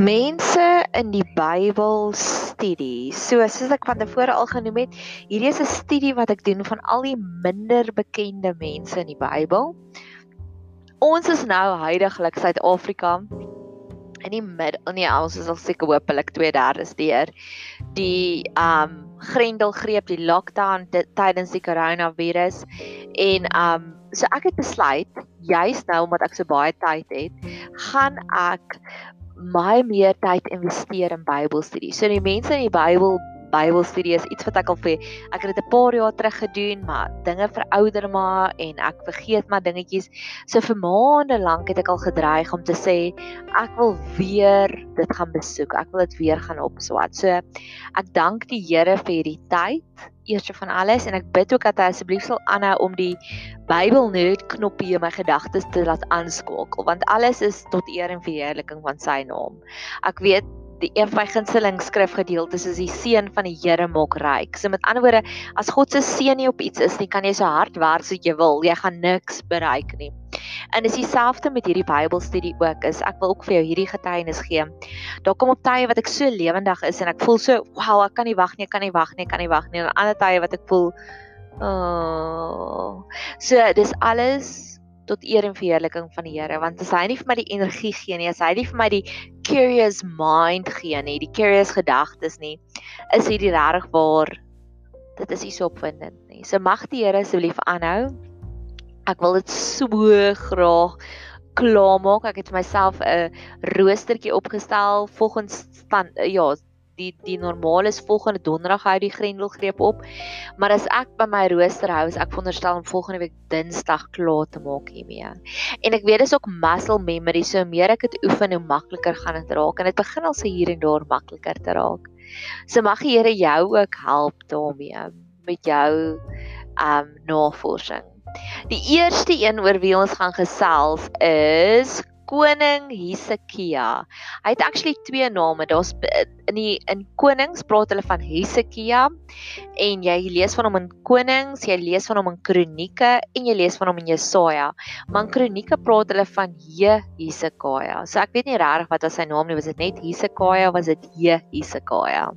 Mense in die Bybel studie. So soos ek van tevore al genoem het, hierdie is 'n studie wat ek doen van al die minder bekende mense in die Bybel. Ons is nou heidaglik Suid-Afrika in die mid nee, ons is al seker hopelik 2/3 deur die um grendelgreep, die lockdown tydens die coronavirus en um so ek het besluit juist nou omdat ek so baie tyd het, gaan ek baie meer tyd investeer in Bybelstudie. So die mense in die Bybel Bybelstudie is iets wat ek al vir ek het dit 'n paar jaar terug gedoen, maar dinge verouder maar en ek vergeet maar dingetjies. So vir maande lank het ek al gedreig om te sê ek wil weer dit gaan besoek. Ek wil dit weer gaan opswat. So ek dank die Here vir hierdie tyd eerste van alles en ek bid ook dat hy asseblief sal aanhou om die Bybel net knoppie in my gedagtes te laat aanskakel want alles is tot eer en verheerliking van sy naam. Ek weet die een van my gunsteling skrifgedeeltes is die seën van die Here maak ryk. So met ander woorde, as God se seën nie op iets is nie, kan jy so hard werk soos jy wil, jy gaan niks bereik nie. En dis dieselfde met hierdie Bybelstudie ook. Is ek wil ook vir jou hierdie getuienis gee. Daar kom op tye wat ek so lewendig is en ek voel so, wow, ek kan nie wag nie, ek kan nie wag nie, ek kan nie wag nie. En ander tye wat ek voel, oh. So dis alles tot eer en verheerliking van die Here want as hy nie vir my die energie gee nie as hy nie vir my die curious mind gee nie die curious gedagtes nie is hierdie regtig waar. Dit is nie so opwindend nie. So mag die Here asseblief aanhou. Ek wil dit so graag klaar maak ek het vir myself 'n roostertjie opgestel. Volgens van ja die die normaal is volgende donderdag hou die grendelgreep op. Maar as ek by my rooster hou, is ek veronderstel om volgende week Dinsdag klaar te maak hiermee. En ek weet dis ook muscle memory, so meer ek dit oefen, hoe makliker gaan dit raak en dit begin al se hier en daar makliker te raak. So mag die Here jou ook help daarmee met jou um navorsing. Die eerste een oor wie ons gaan gesels is koning Hesekia. Hy het actually twee name. Daar's in die in Konings praat hulle van Hesekia en jy lees van hom in Konings, jy lees van hom in Kronieke en jy lees van hom in Jesaja. Maar in Kronieke praat hulle van Jehesekia. So ek weet nie regtig wat was sy naam nie, was dit net Hesekia of was dit Jehesekia?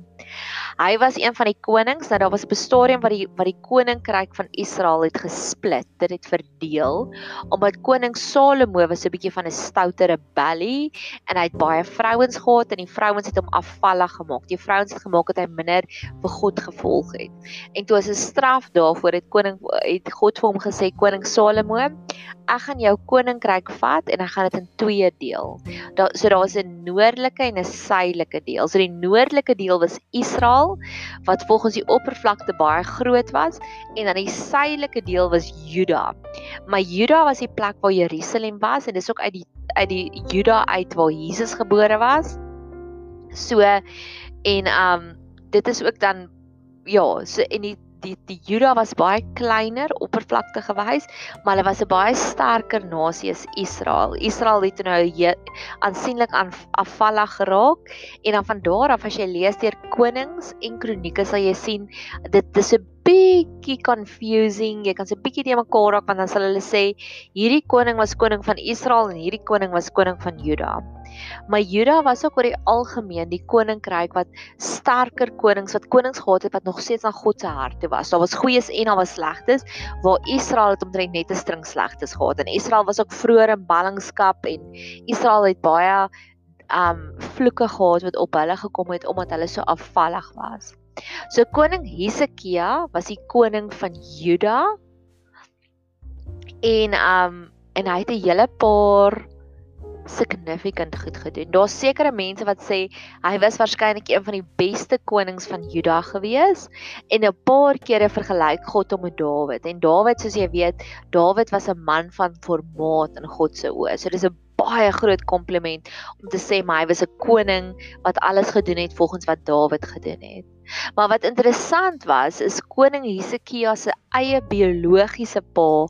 Hy was een van die konings. Nou daar was 'n stadium wat die wat die koninkryk van Israel het gesplit, dit het verdeel omdat koning Salomo was 'n bietjie van 'n stoute rebellie en hy het baie vrouens gehad en die vrouens het hom afvallig gemaak. Die vrouens het gemaak dat hy minder vir God gevolg het. En toe as 'n straf daarvoor het koning het God vir hom gesê koning Salomo, ek gaan jou koninkryk vat en ek gaan dit in twee deel. Daar so daar's 'n noordelike en 'n suidelike deel. So die noordelike deel was Israel wat volgens die oppervlakte baie groot was en dan die suidelike deel was Juda. Maar Juda was die plek waar Jerusalem was en dis ook uit die uit die Juda uit waar Jesus gebore was. So en um dit is ook dan ja, so en die die die Juda was baie kleiner oppervlakte gewys, maar hulle was 'n baie sterker nasie as Israel. Israel het nou aansienlik aan afvallig geraak en dan van daar af as jy lees deur Konings en Kronieke sal jy sien dit is 'n bietjie confusing. Jy kan se bietjie te mekaar raak want dan sal hulle sê hierdie koning was koning van Israel en hierdie koning was koning van Juda. Maar Juda was ook oor die algemeen die koninkryk wat sterker konings wat konings gehad het wat nog steeds aan God se hart toe was. Daar was goeies en daar was slegtes waar Israel het omtrent net 'n string slegtes gehad en Israel was ook vroeër in ballingskap en Israel het baie um vloeke gehad wat op hulle gekom het omdat hulle so afvallig was. So koning Hesekia was die koning van Juda en um en hy het 'n hele paar significant goed gedoen. Daar's sekere mense wat sê hy was waarskynlik een van die beste konings van Juda gewees en 'n paar kere vergelyk God hom met Dawid. En Dawid, soos jy weet, Dawid was 'n man van formaat in God se oë. So dis 'n baie groot kompliment om te sê maar hy was 'n koning wat alles gedoen het volgens wat Dawid gedoen het. Maar wat interessant was, is koning Hesekia se eie biologiese pa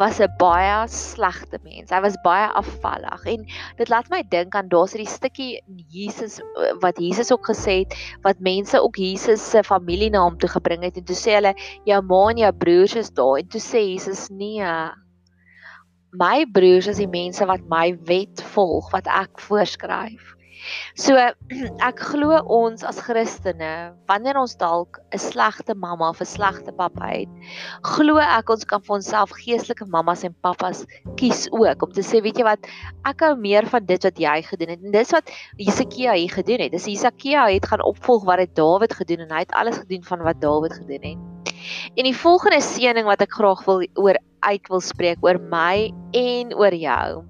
was 'n baie slegte mens. Hy was baie afvallig. En dit laat my dink aan daar's hierdie stukkie Jesus wat Jesus ook gesê het wat mense ook Jesus se familienaam toe gebring het. En toe sê hulle jou ma en jou broers is daar. En toe sê Jesus nee my broers is die mense wat my wet volg wat ek voorskryf So ek glo ons as Christene, wanneer ons dalk 'n slegte mamma of 'n slegte pappa het, glo ek ons kan vir onsself geestelike mammas en pappas kies ook om te sê, weet jy wat, ek hou meer van dit wat jy gedoen het en dis wat Jesaja hier gedoen het. Dis Jesaja het gaan opvolg wat het Dawid gedoen en hy het alles gedoen van wat Dawid gedoen het. En die volgende seëning wat ek graag wil oor uit wil spreek oor my en oor jou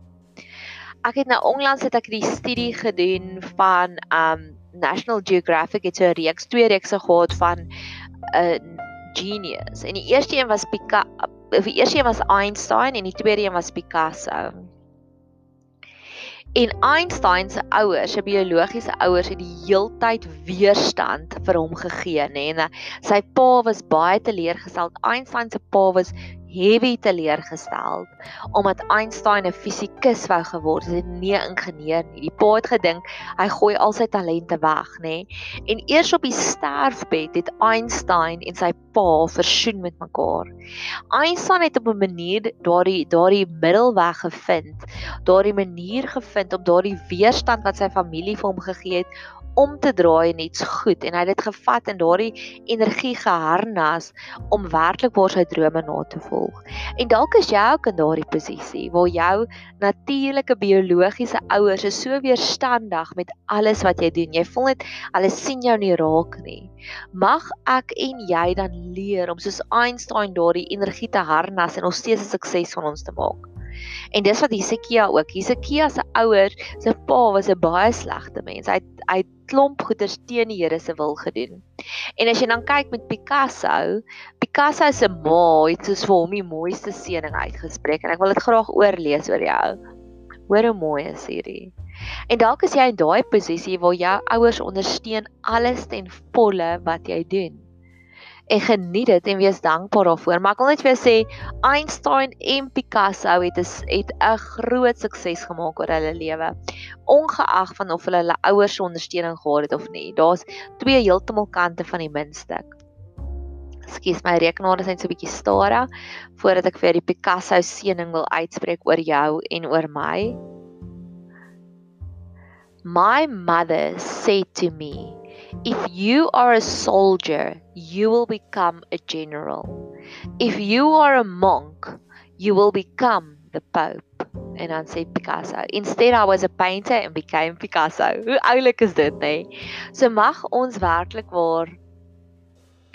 ek het nou onlangs het ek die studie gedoen van um National Geographic het so 'n reeks twee reekse gehad van 'n uh, genius. En die eerste een was Picasso, die eerste een was Einstein en die tweede een was Picasso. En Einstein se ouers, sy biologiese ouers het die heeltyd weerstand vir hom gegee, nê. En sy pa was baie teleurgestel. Einstein se pa was heavy teleurgestel omdat Einstein 'n fisikus wou geword het, nie 'n ingenieur nie. Die pa het gedink hy gooi al sy talente weg, nê? En eers op die sterfbed het Einstein en sy pa versoen met mekaar. Einstein het op 'n manier daardie daardie middelweg gevind, daardie manier gevind om daardie weerstand wat sy familie vir hom gegee het om te draai net so goed en hy het dit gevat en daardie energie geharnas om werklik waar sy drome na te volg. En dalk is jy ook in daardie posisie waar jou natuurlike biologiese ouers is so weerstandig met alles wat jy doen. Jy voel net hulle sien jou nie raak nie. Mag ek en jy dan leer om soos Einstein daardie energie te harnas en ons steeds 'n sukses van ons te maak. En dis wat Hesekia ook. Hesekia se ouers, sy pa was 'n baie slegte mens. Hy hy klomp goeders teen die Here se wil gedoen. En as jy dan kyk met Picasso, Picasso se ma het soos vir hom die mooiste seëning uitgespreek en ek wil dit graag oorlees oor jou. Hoor hoe mooi is hierdie. En dalk is jy in daai posisie waar jou ouers ondersteun alles ten volle wat jy doen en geniet dit en wees dankbaar daarvoor. Maar ek wil net vir jou sê Einstein en Picasso het is, het 'n groot sukses gemaak oor hulle lewe. Ongeag van of hulle hulle ouers se ondersteuning gehad het of nie. Daar's twee heeltemal kante van die muntstuk. Ekskuus, my rekenaar is net so 'n bietjie stadig voordat ek vir die Picasso seëning wil uitspreek oor jou en oor my. My mother said to me, If you are a soldier, you will become a general. If you are a monk, you will become the pope. En dan sê Picasso, instead I was a painter and became Picasso. Hoe oulik is dit, nê? So mag ons werklik waar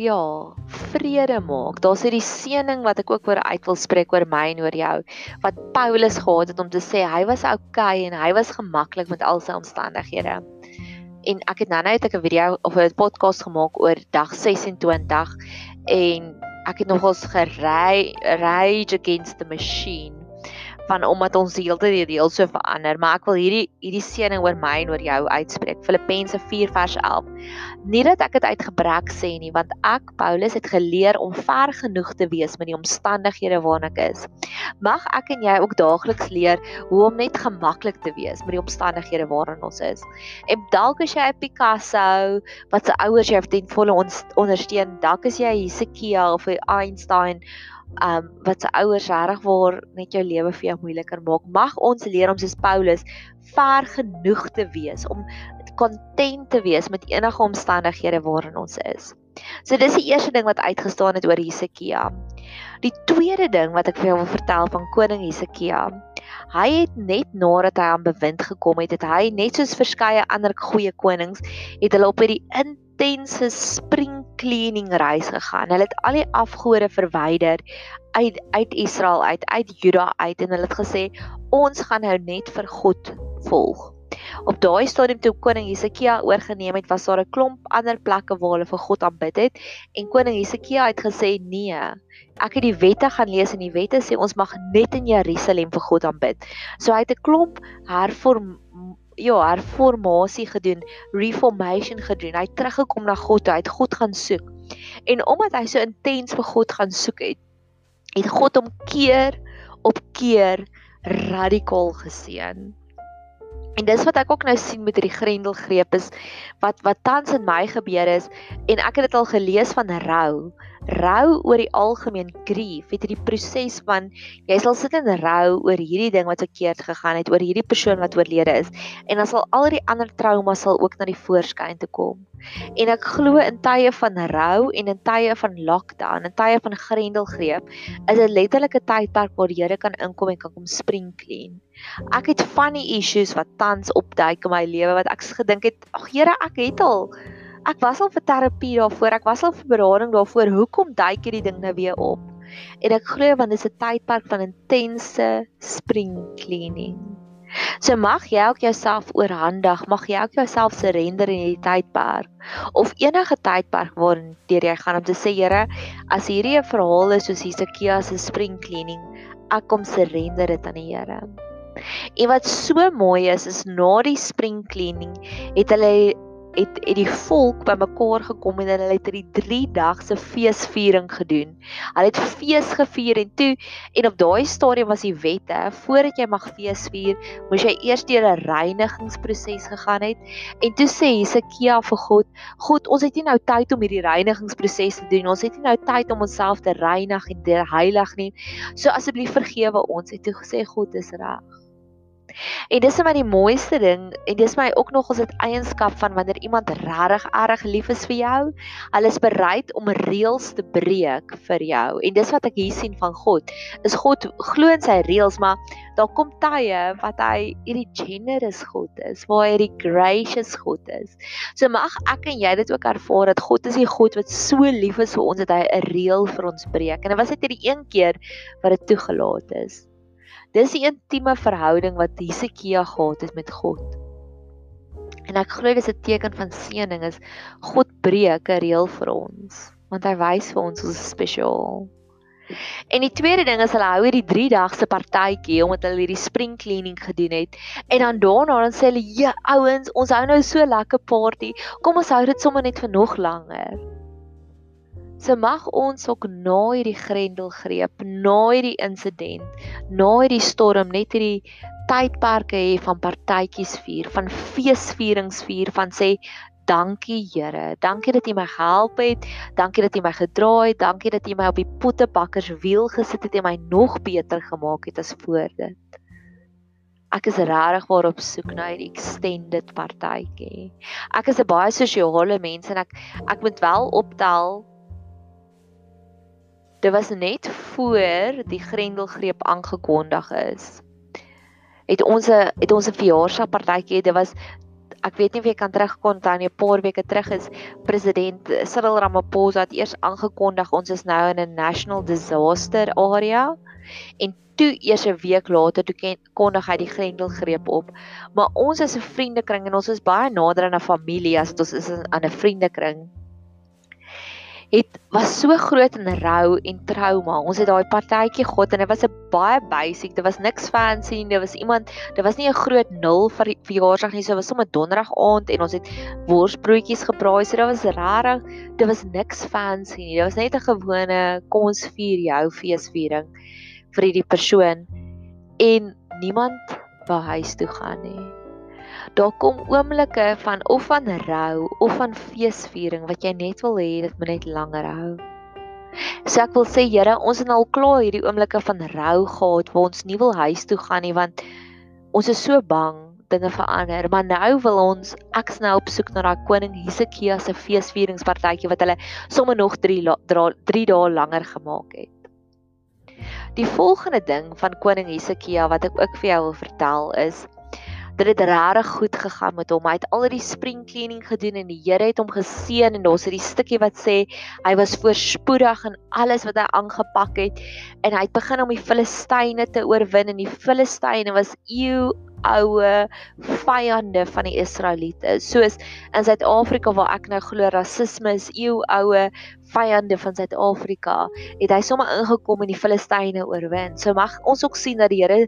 ja, vrede maak. Daar's hierdie seëning wat ek ook oor uit wil spreek oor my en oor jou wat Paulus gehad het om te sê hy was okay en hy was gemaklik met al sy omstandighede en ek het nou net 'n video of 'n podcast gemaak oor dag 26 en ek het nogals gery rage against the machine van omdat ons die hele tyd die reëls so verander, maar ek wil hierdie hierdie seëning oor my en oor jou uitspreek. Filippense 4 vers 11. Nie dat ek dit uit gebrek sê nie, want ek Paulus het geleer om ver genoeg te wees met die omstandighede waarin ek is. Mag ek en jy ook daagliks leer hoe om net gemaklik te wees met die omstandighede waarin ons is. En dalk as jy 'n Picasso wat se ouers jou ten volle ondersteun, dalk is jy 'n Hesekiah of 'n Einstein um wat se ouers reg waar net jou lewe vir jou moeiliker maak. Mag ons leer om soos Paulus ver genoeg te wees om kontent te wees met enige omstandighede waarin ons is. So dis die eerste ding wat uitgestaan het oor Hesekia. Die tweede ding wat ek vir jou wil vertel van koning Hesekia. Hy het net nadat hy aan bewind gekom het, het hy net soos verskeie ander goeie konings, het hulle op hierdie intense spring cleaning reis gegaan. Hulle het al die afgode verwyder uit uit Israel uit, uit Juda uit en hulle het gesê ons gaan nou net vir God volg. Op daai stadium toe koning Hesekia oorgeneem het, was daar 'n klomp ander plekke waar hulle vir God aanbid het en koning Hesekia het gesê nee. Ek het die wette gaan lees en die wette sê ons mag net in Jerusalem vir God aanbid. So hy het 'n klomp hervorm ja, herformasie gedoen, reformation gedoen. Hy het teruggekom na God, hy het God gaan soek. En omdat hy so intens vir God gaan soek het, het God hom keer op keer radikaal geseën. En dis wat ek ook nou sien met hierdie grendelgreep is wat wat tans in my gebeur is en ek het dit al gelees van rou rou oor die algemeen grief, het hierdie proses van jy sal sit in rou oor hierdie ding wat verkeerd gegaan het, oor hierdie persoon wat oorlede is en dan sal al die ander traumas sal ook na die voorskyn toe kom. En ek glo in tye van rou en in tye van lockdown, in tye van grendelgreep, is dit letterlik 'n tydperk waar die Here kan inkom en kan kom spring clean. Ek het funny issues wat tans opduik in my lewe wat ek gedink het, ag Here, ek het al Ek was al vir terapie daarvoor, ek was al vir berading daarvoor. Hoekom duik hierdie ding nou weer op? En ek glo want dit is 'n tydperk van intense spring cleaning. So mag jy ook jouself oorhandig, mag jy ook jouself surrender in hierdie tydperk of enige tydperk waarin jy gaan om te sê Here, as hierdie 'n verhaal is soos Hesekia se spring cleaning, ek kom surrender dit aan die Here. En wat so mooi is, is na die spring cleaning het hulle het het die volk bymekaar gekom en hulle het 'n 3 dag se feesviering gedoen. Hulle het fees gevier en toe en op daai stadium was die wette, voordat jy mag fees vier, moes jy eers deur 'n reinigingsproses gegaan het. En toe sê Hesekia vir God, God, ons het nie nou tyd om hierdie reinigingsproses te doen. Ons het nie nou tyd om onsself te reinig en te heilig nie. So asseblief vergewe ons. En toe gesê God, dis reg. En dis vir my die mooiste ding en dis my ook nog as 'n eienskap van wanneer iemand regtig erg lief is vir jou, hulle is bereid om reëls te breek vir jou. En dis wat ek hier sien van God. Is God glo in sy reëls, maar daar kom tye wat hy hierdie generous God is, waar hy die gracious God is. So mag ek en jy dit ook ervaar dat God is die God wat so lief is vir ons dat hy 'n reël vir ons breek. En dit was net hierdie een keer wat dit toegelaat is. Dis die intieme verhouding wat Hesekia gehad het met God. En ek glo dis 'n teken van seëning is God breek 'n reël vir ons, want hy wys vir ons ons is spesiaal. En die tweede ding is hulle hou hierdie 3 dag se partytjie omdat hulle hierdie spring cleaning gedoen het. En dan daarna dan sê hulle, "Ja, ouens, ons hou nou so lekker party. Kom ons hou dit sommer net vir nog langer." So mag ons ook na hierdie grendelgreep, na hierdie insident, na hierdie storm net hierdie tydperke hê van partytjies vier, van feesvierings vier, van sê dankie Here, dankie dat U my gehelp het, dankie dat U my gedra het, dankie dat U my op die pottebakkers wiel gesit het en my nog beter gemaak het as voor dit. Ek is regtig waarop soek na hierdie extended partytjie. Ek is 'n baie sosiale mens en ek ek moet wel optel Dit was net voor die Grendelgreep aangekondig is. Het ons het ons 'n verjaarsdagpartytjie, dit was ek weet nie of jy kan terugkom dan 'n paar weke terug is president Cyril Ramaphosa het eers aangekondig ons is nou in 'n national disaster area en toe eers 'n week later toe kondig hy die Grendelgreep op. Maar ons is 'n vriendekring en ons is baie nader aan 'n familie as ons is aan 'n vriendekring het was so groot in rou en trauma. Ons het daai partytjie gehad en dit was 'n baie basic. Dit was niks fancy nie. Dit was iemand, dit was nie 'n groot nul vir verjaarsdag nie. So was sommer donderdag aand en ons het worsbroodjies gebraai. So dit was rarig. Dit was niks fancy nie. Dit was net 'n gewone kom ons vier jou feesviering vir hierdie persoon en niemand wou huis toe gaan nie. Daar kom oomblikke van of van rou of van feesviering wat jy net wil hê dit moet net langer hou. So ek wil sê Here, ons het al klaar hierdie oomblikke van rou gehad waar ons nie wil huis toe gaan nie want ons is so bang dinge verander, maar nou wil ons ek snou op soek na daai koning Hesekia se feesvieringspartytjie wat hulle sommer nog 3 3 dae langer gemaak het. Die volgende ding van koning Hesekia wat ek ook vir jou wil vertel is dit het regtig goed gegaan met hom. Hy het al die spring cleaning gedoen en die Here het hom geseën en daar's 'n stukkie wat sê hy was voorspoedig in alles wat hy aangepak het en hy het begin om die Filistyne te oorwin en die Filistyne was eeu oue vyande van die Israeliete. Soos in Suid-Afrika waar ek nou glo rasisme is eeu oue vyande van Suid-Afrika, het hy sommer ingekom en die Filistyne oorwin. So mag ons ook sien dat die Here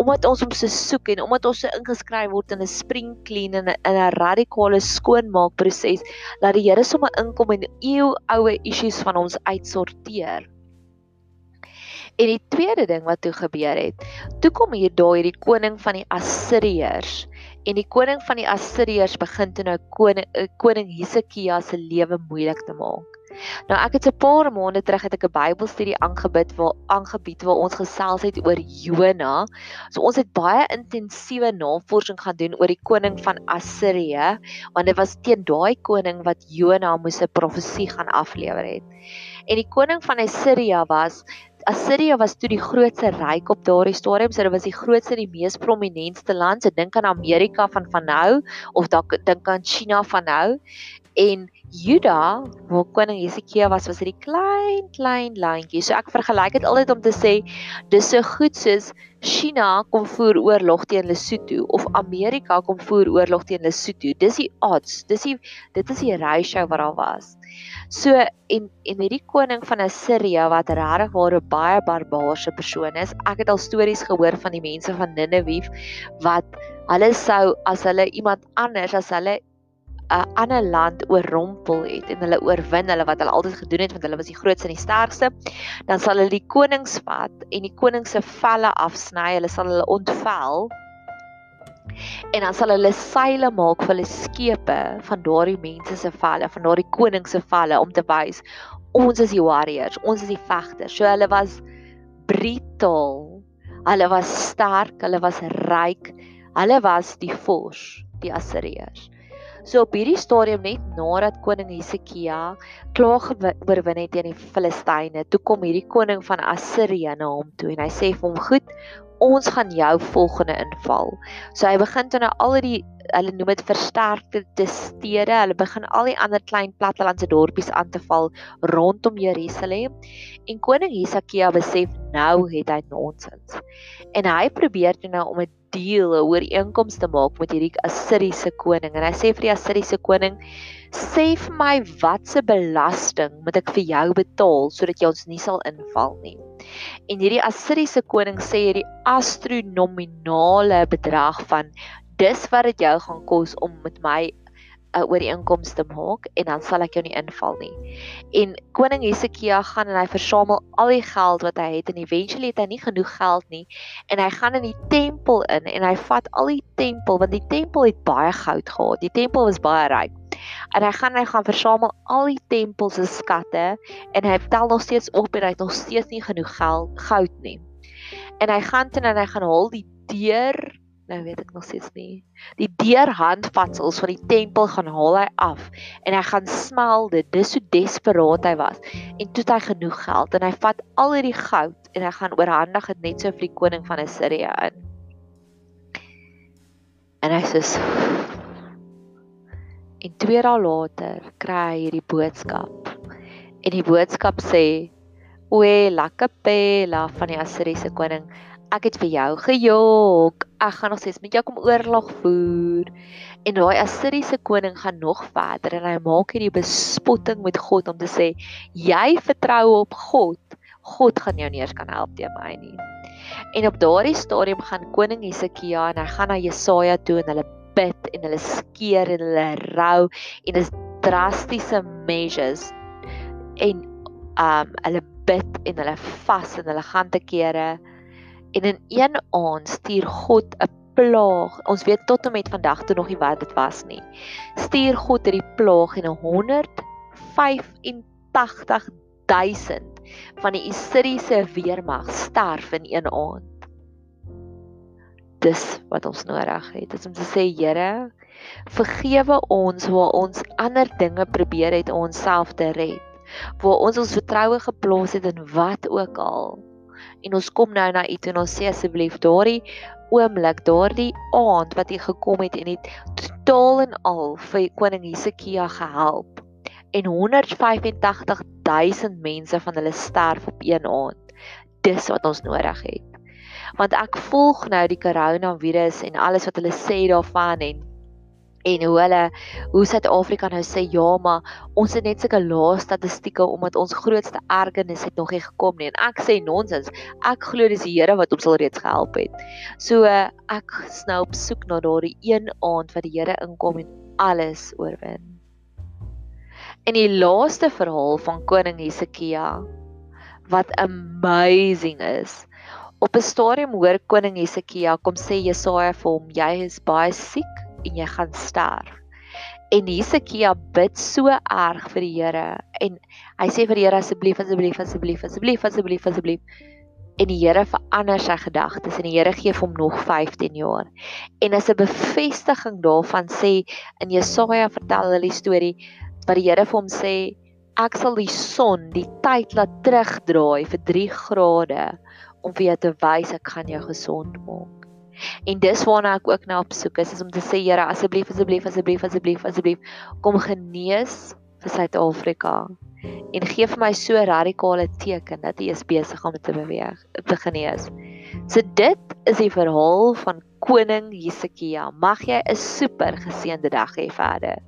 omdat ons hom se soek en omdat ons se ingeskryf word in 'n spring clean en 'n radikale skoonmaak proses, dat die Here sommer inkom en eeu oue issues van ons uitsorteer. En die tweede ding wat toe gebeur het, toe kom hier daai hierdie koning van die Assiriërs en die koning van die Assiriërs begin toe nou koning eh, koning Hesekia se lewe moeilik te maak. Nou ek het 'n paar maande terug het ek 'n Bybelstudie aangebied waar aangebied waar ons gesels het oor Jona. So ons het baie intensiewe navorsing gaan doen oor die koning van Assirië, want dit was teen daai koning wat Jona moes 'n profesie gaan aflewer het. En die koning van Assirië was Assirië was toe die grootste ryk op daardie stadium, so dit was die grootste en die mees prominentste land. So dink aan Amerika van van nou of dalk dink aan China van nou. En Juda, waar koning Hesekia was, was hierdie klein klein landjie. So ek vergelyk dit altyd om te sê dis so goed soos China kom voer oorlog teen Lesotho of Amerika kom voer oorlog teen Lesotho. Dis die odds. Dis die dit is die ratio wat daar was. So en en hierdie koning van Assirië wat regtig waar 'n baie barbaarse persoon is. Ek het al stories gehoor van die mense van Ninive wat hulle sou as hulle iemand anders as hulle 'n ander land oorrompel het en hulle oorwin hulle wat hulle altyd gedoen het want hulle was die grootste en die sterkste dan sal hulle die koningspad en die koning se velle afsny hulle sal hulle ontvel En dan sal hulle seile maak vir hulle skepe van daardie mense se valle, van daardie koning se valle om te wys ons is die warriors, ons is die vegters. So hulle was brutal. Hulle was sterk, hulle was ryk. Hulle was die fors, die Assiriërs. So op hierdie stadium net nadat koning Hesekia klaar oorwin het teen die Filistyne, toe kom hierdie koning van Assirië na hom toe en hy sê vir hom: "Goed, ons gaan jou volgende inval. So hy begin dan nou al die hulle noem dit versterkte stede. Hulle begin al die ander klein plattelandse dorpies aan te val rondom Jerusalem. En koning Hesekia besef nou het hy nonsens. En hy probeer toe nou om 'n deal, 'n ooreenkoms te maak met hierdie Assiriese koning. En hy sê vir die Assiriese koning: "Sê vir my watse belasting moet ek vir jou betaal sodat jy ons nie sal inval nie?" En hierdie Assiriese koning sê hierdie astronomiese bedrag van dis wat dit jou gaan kos om met my 'n ooreenkoms te maak en dan sal ek jou nie inval nie. En koning Hesekia gaan en hy versamel al die geld wat hy het en eventually het hy nie genoeg geld nie en hy gaan in die tempel in en hy vat al die tempel want die tempel het baie goud gehad. Die tempel was baie ryk. En hy gaan hy gaan versamel al die tempel se skatte en hy tel nog steeds op en hy het nog steeds nie genoeg geld goud nie. En hy gaan dan en hy gaan haal die deur nou weet ek nog steeds nie. Die deurhandvatsels van die tempel gaan haal hy af en hy gaan smel dit. Dis so desperaat hy was. En toe het hy genoeg geld en hy vat al hierdie goud en hy gaan oorhandig dit net so vir die koning van Assirië in. En hy sê En twee dae later kry hy hierdie boodskap. En die boodskap sê: "Oe, lakapela van die Assiriese koning, ek het vir jou gejok. Ek gaan nog steeds met jou kom oorlog voer." En daai Assiriese koning gaan nog verder en hy maak hierdie bespotting met God om te sê: "Jy vertrou op God. God gaan jou nie eens kan help teen my nie." En op daardie stadium gaan koning Hesekia en hy gaan na Jesaja toe en hulle bid en hulle skeer en hulle rou en dis drastiese measures en um hulle bid en hulle vas en hulle gaan te kere en in een aand stuur God 'n plaag. Ons weet tot en met vandag toe nog nie wat dit was nie. Stuur God hierdie plaag en 185000 van die Assiriese weermag sterf in een aand dis wat ons nodig het. Dit is om te sê Here, vergewe ons waar ons ander dinge probeer het om onsself te red. Waar ons ons vertroue geplaas het in wat ook al. En ons kom nou na U en ons sê asseblief daardie oomblik, daardie aand wat U gekom het en het totaal en al vir koning Hesekia gehelp. En 185 000 mense van hulle sterf op een aand. Dis wat ons nodig het want ek volg nou die koronavirus en alles wat hulle sê daarvan en en hoe hulle hoe Suid-Afrika nou sê ja maar ons het net sulke lae statistieke omdat ons grootste ergernis het nog nie gekom nie. En ek sê nonsens. Ek glo dis die Here wat ons al reeds gehelp het. So ek snou op soek na daardie een aand wat die Here inkom en alles oorwin. En die laaste verhaal van koning Hesekia wat amazing is Op 'n stadium hoor koning Hesekia kom sê Jesaja vir hom jy is baie siek en jy gaan sterf. En Hesekia bid so erg vir die Here en hy sê vir die Here asseblief asseblief asseblief asseblief asseblief asseblief en die Here verander sy gedagtes en die Here gee hom nog 15 jaar. En as 'n bevestiging daarvan sê in Jesaja vertel hulle die storie wat die Here vir hom sê ek sal die son die tyd laat terugdraai vir 3 grade om vir jou te wys ek gaan jou gesond maak. En dis waarna ek ook nou op soek is, is om te sê Here asseblief asseblief asseblief asseblief asseblief kom genees vir Suid-Afrika en gee vir my so radikale teken dat hy is besig om te beweeg, te genees. So dit is die verhaal van koning Jesekia. Mag jy 'n super geseënde dag hê verder.